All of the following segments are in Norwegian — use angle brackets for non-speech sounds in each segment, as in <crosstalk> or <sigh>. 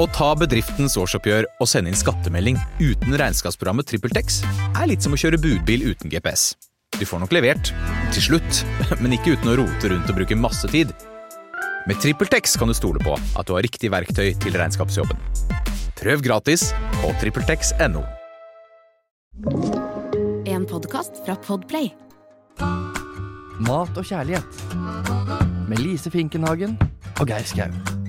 Å ta bedriftens årsoppgjør og sende inn skattemelding uten regnskapsprogrammet TrippelTex er litt som å kjøre budbil uten GPS. Du får nok levert, til slutt, <laughs> men ikke uten å rote rundt og bruke masse tid. Med TrippelTex kan du stole på at du har riktig verktøy til regnskapsjobben. Prøv gratis på TrippelTex.no. En podkast fra Podplay. Mat og kjærlighet. Med Lise Finkenhagen og Geir Skau.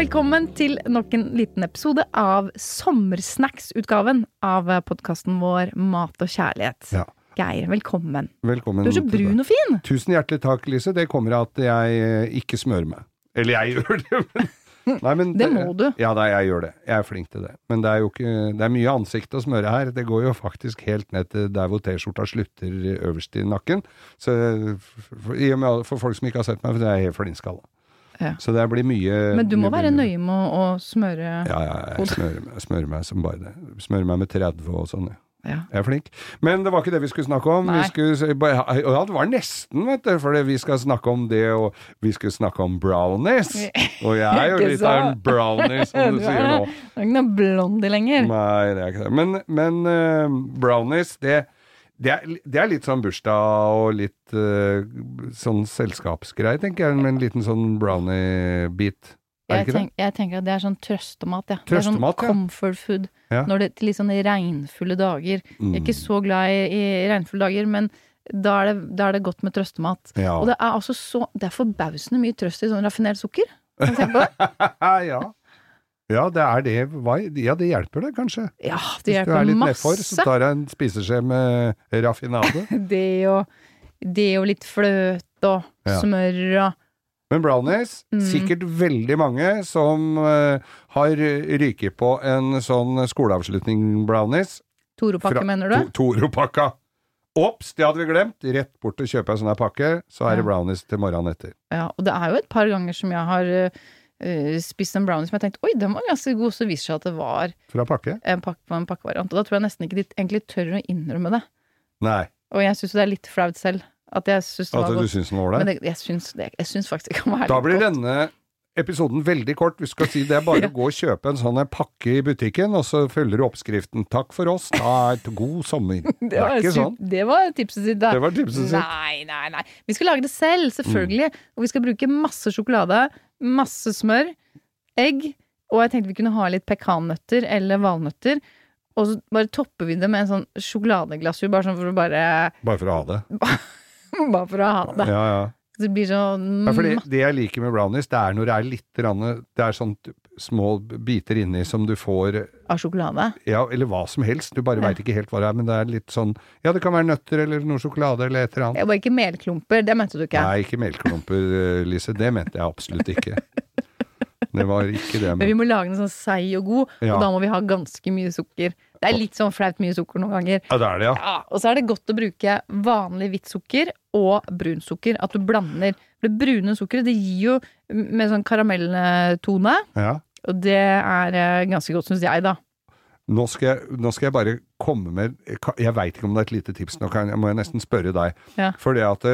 Velkommen til nok en liten episode av sommersnacks-utgaven av podkasten vår Mat og kjærlighet. Ja. Geir, velkommen. Velkommen. Du er så brun og fin! Tusen hjertelig takk, Lise. Det kommer av at jeg eh, ikke smører meg. Eller jeg <laughs> gjør det, men Nei, men Det må du. Ja, nei, jeg gjør det. Jeg er flink til det. Men det er jo ikke Det er mye ansikt å smøre her. Det går jo faktisk helt ned til der hvor T-skjorta slutter øverst i nakken. Så for, i for folk som ikke har sett meg, for det er helt flintskalla. Ja. Så det blir mye Men du må være nøye med å, å smøre Ja, ja, jeg smører, smører meg som bare det. Smører meg med 30 og sånn, ja. Ja. Jeg er flink. Men det var ikke det vi skulle snakke om. Skulle, ja, det var nesten, vet du. For vi skal snakke om det, og vi skulle snakke om brownies. Og jeg er jo <laughs> litt av en brownies, brownie, som du <laughs> Du sier er- nå. Du er ikke noe blondie lenger. Nei, det er ikke det. Men, men uh, brownies, det, det, er, det er litt sånn bursdag og litt uh, sånn selskapsgreie, tenker jeg. Med en liten sånn brownie-bit. Er det det? tenk, jeg tenker at det er sånn trøstemat, ja. Trøstemat, det er sånn comfort food. Ja. Når det er litt sånn regnfulle dager. Jeg er ikke Mm. så glad i, i regnfulle dager, men da er, det, da er det godt med trøstemat. Ja. Og det er altså så Det er forbausende mye trøst i sånn raffinert sukker. Kan du tenke på det? <laughs> ja. Ja, det er det. Ja, det hjelper det, kanskje. Ja, det Hvis du er litt nedfor, så tar jeg en spiseskje med raffinade. <laughs> Det og, det og litt fløte og Ja. smør og Men brownies, Mm. sikkert veldig mange som uh, har ryket på en sånn skoleavslutning-brownies. Toro-pakke, mener du? To- Toro-pakka. Ops, det hadde vi glemt! Rett bort og kjøpe en sånn pakke, så er det brownies til morgenen etter. Ja, og det er jo et par ganger som jeg har øh, spist en brownie som jeg tenkte oi, den var ganske god, så viser det seg at det var Fra pakke? en, pakke, en pakkevariant. Og da tror jeg nesten ikke de egentlig tør å innrømme det. Nei. Og jeg syns det er litt flaut selv. At jeg syns det At var du godt. syns den var ålreit? jeg synes det, jeg syns faktisk det kan være Da blir godt. denne episoden veldig kort. Vi skal si det er bare <laughs> å gå og kjøpe en sånn pakke i butikken, og så følger du oppskriften. Takk for oss, da er et god sommer. <laughs> Det Det er ikke sånn. det var tipset sitt, da. Det var tipset sitt. Nei, nei, nei. Vi skal lage det selv, selvfølgelig. Og vi skal bruke masse sjokolade, masse smør, egg, og jeg tenkte vi kunne ha litt pekannøtter eller valnøtter. Og så bare topper vi det med en sånn sjokoladeglasur, bare sånn for å bare Bare for å ha det. <laughs> Bare for å ha det. Ja, ja. Så det blir sånn Ja, fordi det jeg liker med brownies, det er når det er litt rann, Det er sånn små biter inni som du får av sjokolade. Ja, eller hva som helst. Du bare Ja. veit ikke helt hva det er, men det er litt sånn Ja, det kan være nøtter eller noe sjokolade eller et eller annet. Det var ikke melklumper, det mente du ikke. Nei, ikke melkeklumper, eh, Lise. Det mente jeg absolutt ikke. <laughs> Det var ikke det. Men vi må lage den sånn seig og god, Ja. og da må vi ha ganske mye sukker. Det er litt sånn flaut mye sukker noen ganger. ja, det er det, ja. Ja, og så er det godt å bruke vanlig hvitt sukker og brunt sukker. At du blander. Det brune sukkeret det gir jo med sånn karamelltone, ja. og det er eh, ganske godt, syns jeg, da. Nå skal, jeg, nå skal jeg bare komme med Jeg veit ikke om det er et lite tips, nå kan, jeg- må jeg nesten spørre deg. Ja. For det at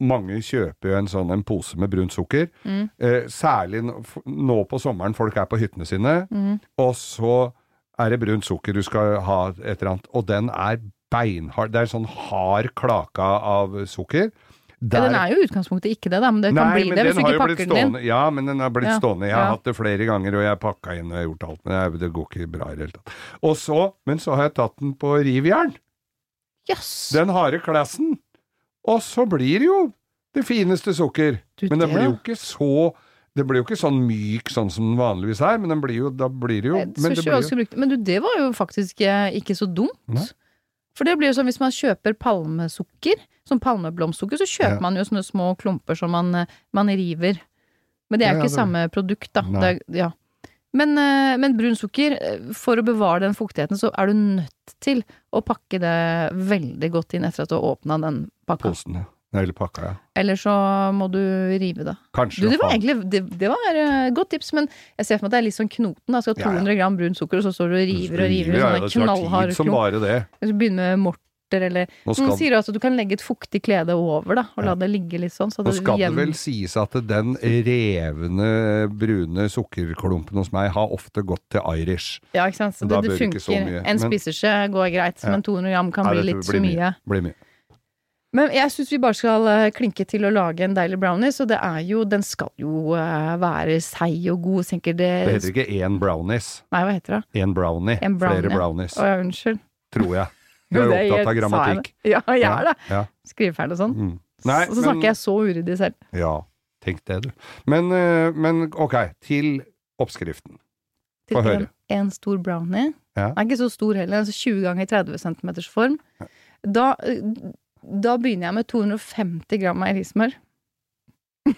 mange kjøper jo en sånn en pose med brunt sukker. Mm. Eh, særlig nå på sommeren, folk er på hyttene sine. Mm. Og så er det brunt sukker du skal ha et eller annet, og den er beinhard. Det er en sånn hard klake av sukker. Ja, den er jo i utgangspunktet ikke det, da, men det kan Nei, bli det hvis du ikke pakker den inn. Ja, men den har blitt Ja, stående. Jeg har ja. hatt det flere ganger, og jeg har pakka inn og gjort alt, men jeg, det går ikke bra i det hele tatt. Og så, men så har jeg tatt den på rivjern. Yes. Den harde klassen. Og så blir det jo det fineste sukker. Du, Men den det- blir jo ikke så Det blir jo ikke sånn myk sånn som den vanligvis er, men den blir jo, da blir det jo Men det blir jo. Men du, det var jo faktisk eh, ikke så dumt. Nei. For det blir jo sånn hvis man kjøper palmesukker, som palmeblomstsukker, så kjøper Ja. man jo sånne små klumper som man, eh, man river. Men det er jo ja, ikke det- samme produkt, da. Det er, ja. Men, eh, men brun sukker, for å bevare den fuktigheten, så er du nødt til å pakke det veldig godt inn etter at du har åpna den pakka. posen, ja. Eller pakka, ja. Eller så må du rive det. Kanskje. Du, det var egentlig det, det var et godt tips, men jeg ser for meg at det er litt sånn knoten. Da. Skal ha Ja, ja. 200 gram brunt sukker, og så står du og river og river. ja, Sånne det tar knallharde tid som bare det. Så begynner med eller Nå Noen sier også at du kan legge et fuktig klede over, da, og la det ligge litt sånn. Så nå skal det vel sies at den revne, brune sukkerklumpen hos meg har ofte gått til Irish. Ja, ikke sant. Så det, det funker. En men- spiseskje går greit, Ja. men 200 gram kan bli litt for mye. Blir mye. Men jeg syns vi bare skal eh, klinke til å lage en deilig brownie, så det er jo Den skal jo eh, være seig og god, tenker det Det heter ikke én brownies. Nei, hva heter det? Én brownie. En brownie. Flere brownies, Å ja, unnskyld. tror jeg. <laughs> Du er opptatt av grammatikk. Ja, jeg er det. Ja. Skrivefeil og sånn. Mm. Nei, og så snakker jeg så uryddig selv. Ja, tenk det, du. Men, eh, men ok, til oppskriften. Få en, høre. en stor brownie. Ja. Den er ikke så stor heller, altså 20 ganger 30 cm form. Da, da begynner jeg med 250 gram meierismør. <laughs>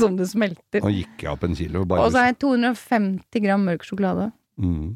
Som det smelter. Og gikk jeg opp en kilo. Bare Og så er jeg 250 gram mørk sjokolade. mm.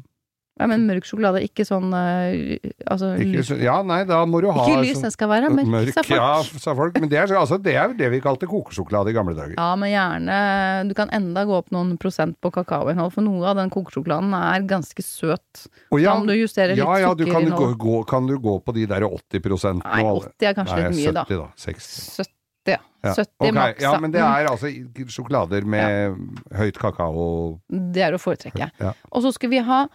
Ja, men mørk sjokolade, ikke sånn eh, Altså Ikke, så- ja, nei, da må du ha Ikke lys, sånn- det skal være mørk, mørk sa folk. Ja, sa folk. Men det er, altså, det er det vi kalte kokesjokolade i gamle dager. Ja, men gjerne Du kan enda gå opp noen prosent på kakaoinnhold, for noe av den kokesjokoladen er ganske søt. Og ja, Da må du justere litt ja, ja, du kan, gå, gå, kan du gå på de der 80 Nei, 80 er kanskje Nei, litt mye, da. 70 da. 60. 70, ja. Ja. 70 okay. maks, Ja, men det er altså sjokolader med høyt kakao Mm, Det er å foretrekke. ja. Og så skal vi ha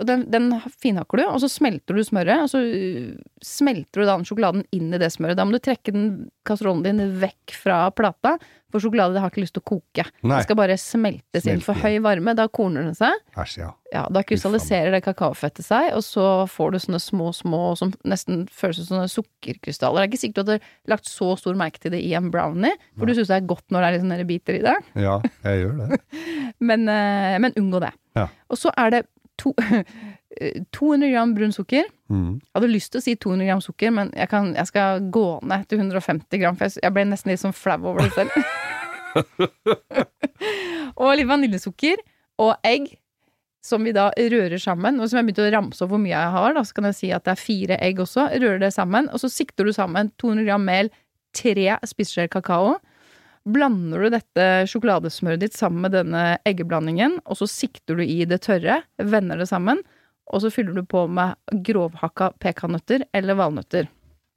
og den, den finhakker du, og så smelter du smøret. Og så uh, smelter du da den sjokoladen inn i det smøret. Da må du trekke den kasserollen din vekk fra plata, for sjokolade har ikke lyst til å koke. Nei. Det skal bare smeltes inn for høy varme. Da korner den seg. Æsj, ja. Ja, Da krystalliserer det kakaofettet seg, og så får du sånne små, små som nesten føles som sånne sukkerkrystaller. Det er ikke sikkert du hadde lagt så stor merke til det i en brownie, for du syns det er godt når det er litt sånne biter i det. Ja, jeg gjør det. <laughs> Men, eh, men unngå det. Ja. Og så er det to, <laughs> 200 gram brun sukker. Mm. Jeg hadde lyst til å si 200 gram sukker, men jeg, kan, jeg skal gå ned til 150 gram, for jeg, jeg ble nesten litt sånn flau over det selv. <laughs> og litt vaniljesukker og egg, som vi da rører sammen. Og som jeg begynte å ramse opp hvor mye jeg har, da, så kan jeg si at det er fire egg også. Rører det sammen, og så sikter du sammen 200 gram mel, tre spiseskjeer kakao. Blander du dette sjokoladesmøret ditt sammen med denne eggeblandingen, og så sikter du i det tørre, vender det sammen, og så fyller du på med grovhakka pekannøtter eller valnøtter.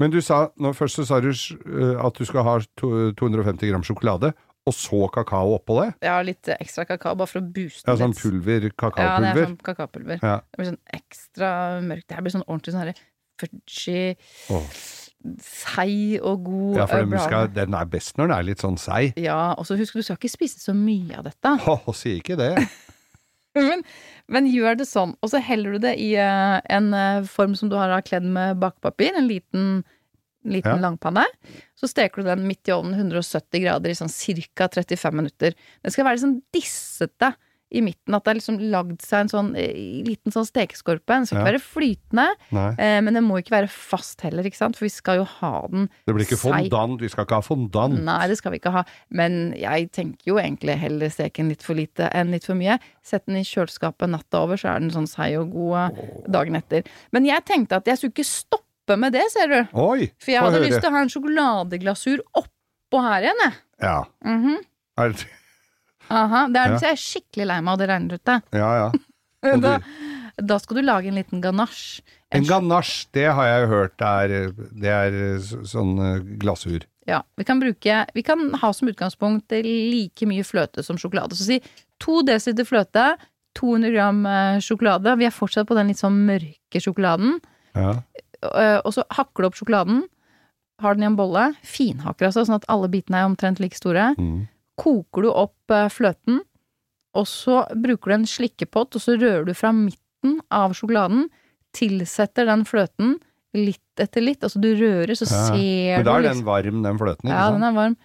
Men du sa, nå først så sa du uh, at du skal ha 250 gram sjokolade, og så kakao oppå det? Ja, litt ekstra kakao, bare for å booste Ja, sånn pulver, kakaopulver? Ja, det er sånn kakaopulver. Ja. Det blir sånn ekstra mørkt. Det her blir sånn ordentlig sånn herre fudgy, Åh. Seig og god Ja, for eh, den, skal, den er best når den er litt sånn seig. Ja, og så husk, du skal ikke spise så mye av dette. <laughs> Åh, si ikke det. <laughs> Men, men gjør det sånn, og så heller du det i uh, en uh, form som du har kledd med bakepapir, en liten, liten Ja. langpanne. Så steker du den midt i ovnen 170 grader i sånn ca. 35 minutter. Det skal være sånn dissete i midten, at det er liksom lagd seg en sånn eh, liten sånn stekeskorpe. Den skal ikke være flytende, eh, men den må ikke være fast heller, ikke sant, for vi skal jo ha den Det blir ikke fondant. Vi skal ikke ha fondant. Nei, det skal vi ikke ha. Men jeg tenker jo egentlig heller steke den litt for lite enn litt for mye. Sett den i kjøleskapet natta over, så er den sånn seig og god oh. dagen etter. Men jeg tenkte at jeg skulle ikke stoppe med det, ser du. Oi, For jeg hadde lyst til å ha en sjokoladeglasur oppå her igjen, jeg. Ja. Mm det- Aha, det er Ja. jeg er skikkelig lei meg av det regner ute. ja, ja. <laughs> Da, da skal du lage en liten ganasje. En ganasje, det har jeg hørt er, det er sånn eh, glasur. Ja, vi kan bruke Vi kan ha som utgangspunkt like mye fløte som sjokolade. Så si to desiliter fløte, 200 gram eh, sjokolade. Vi er fortsatt på den litt sånn mørke sjokoladen. Ja. Eh, Og så hakker du opp sjokoladen. Har den i en bolle. Finhakker, altså, sånn at alle bitene er omtrent like store. Mm. Koker du opp eh, fløten, og så bruker du en slikkepott, og så rører du fra midten av sjokoladen. Tilsetter den fløten litt etter litt. Altså du rører, så Ja, ser Men da er liksom den varm, den fløten, ikke ja, sant? den er varm.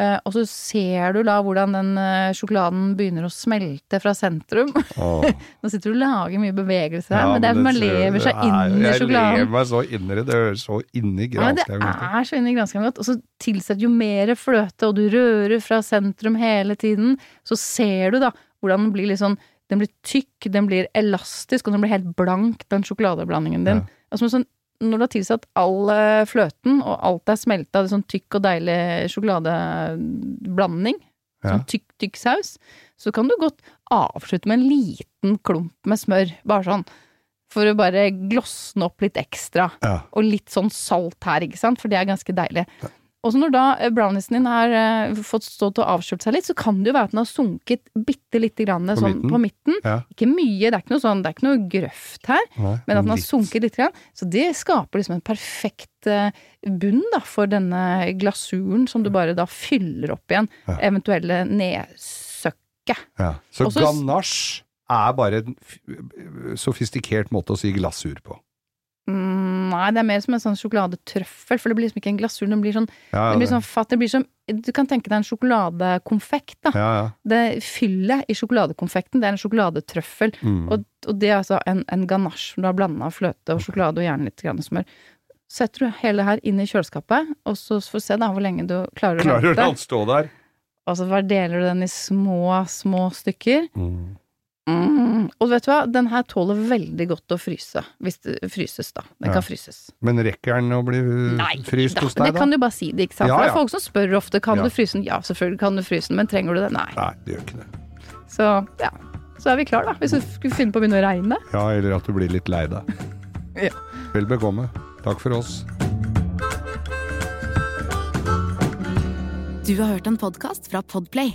Eh, og så ser du da hvordan den eh, sjokoladen begynner å smelte fra sentrum. Oh. <laughs> Nå sitter du og lager mye bevegelse her, Ja, men det er at man lever seg inn i sjokoladen. Jeg lever meg så inn i det. Det høres så inni Ja, men det granskauen er så inni granskauen godt. Og så tilsetter jo mer fløte, og du rører fra sentrum hele tiden. Så ser du da hvordan den blir litt sånn Den blir tykk, den blir elastisk, og den blir helt blank, den sjokoladeblandingen din. Ja. Altså, sånn, når du har tilsatt all eh, fløten, og alt er smelta, det sånn tykk og deilig sjokoladeblanding, Ja. sånn tykk, tykk saus, så kan du godt avslutte med en liten klump med smør. Bare sånn For å bare glossne opp litt ekstra. Ja. Og litt sånn salt her, ikke sant, for det er ganske deilig. Og så når da eh, brownisen din har uh, fått stå til å avkjølt seg litt, så kan det jo være at den har sunket bitte lite grann På sånn midten? på midten. Ja. Ikke mye, det er ikke noe sånn, det er ikke noe grøft her, Nei, men at den har litt. sunket litt grann. Så det skaper liksom en perfekt uh, bunn da, for denne glasuren som du bare da fyller opp igjen. Ja. Eventuelle nedsøkke. Ja. Så Også, ganache er bare en sofistikert måte å si glasur på. Nei, det er mer som en sånn sjokoladetrøffel, for det blir liksom ikke en glasur, den blir sånn, Ja, det blir sånn fatt, det blir som Du kan tenke deg en sjokoladekonfekt, da. ja, ja. Det fyllet i sjokoladekonfekten, det er en sjokoladetrøffel. Mm. Og, og det er altså en, en ganache. Du har blanda fløte og sjokolade og gjerne litt grann smør. Setter du hele det her inn i kjøleskapet, og så får du se da hvor lenge du klarer å Klarer å stå der? Og så deler du den i små, små stykker. Mm. Mm. Og vet du hva, den her tåler veldig godt å fryse. Hvis det fryses, da. Den Ja. kan fryses. Men rekker den å bli fryst da, hos deg, da? Nei, det kan du bare si det, ikke sant. Ja, For det er folk som spør ofte kan Ja. du fryse den. Ja, selvfølgelig kan du fryse den, men trenger du det? Nei. Nei, det gjør ikke det. Så ja, så er vi klar da. Hvis det skulle finne på å begynne å regne. Ja, eller at du blir litt lei deg. <laughs> Ja. Vel bekomme. Takk for oss. Du har hørt en podkast fra Podplay.